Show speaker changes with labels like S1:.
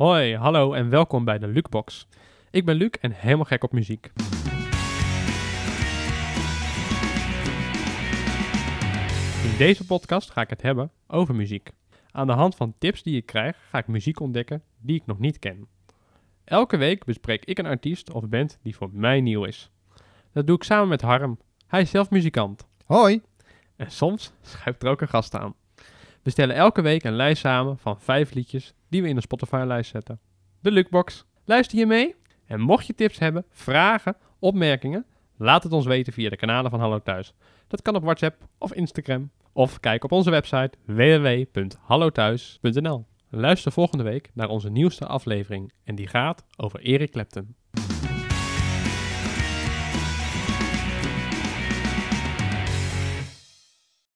S1: Hoi, hallo en welkom bij de Lukebox. Ik ben Luc en helemaal gek op muziek. In deze podcast ga ik het hebben over muziek. Aan de hand van tips die ik krijg, ga ik muziek ontdekken die ik nog niet ken. Elke week bespreek ik een artiest of band die voor mij nieuw is. Dat doe ik samen met Harm. Hij is zelf muzikant.
S2: Hoi.
S1: En soms schuift er ook een gast aan. We stellen elke week een lijst samen van vijf liedjes die we in de Spotify-lijst zetten. De Lukebox. Luister je mee? En mocht je tips hebben, vragen, opmerkingen, laat het ons weten via de kanalen van Hallo Thuis. Dat kan op WhatsApp of Instagram. Of kijk op onze website www.hallothuis.nl. Luister volgende week naar onze nieuwste aflevering en die gaat over Eric Clapton.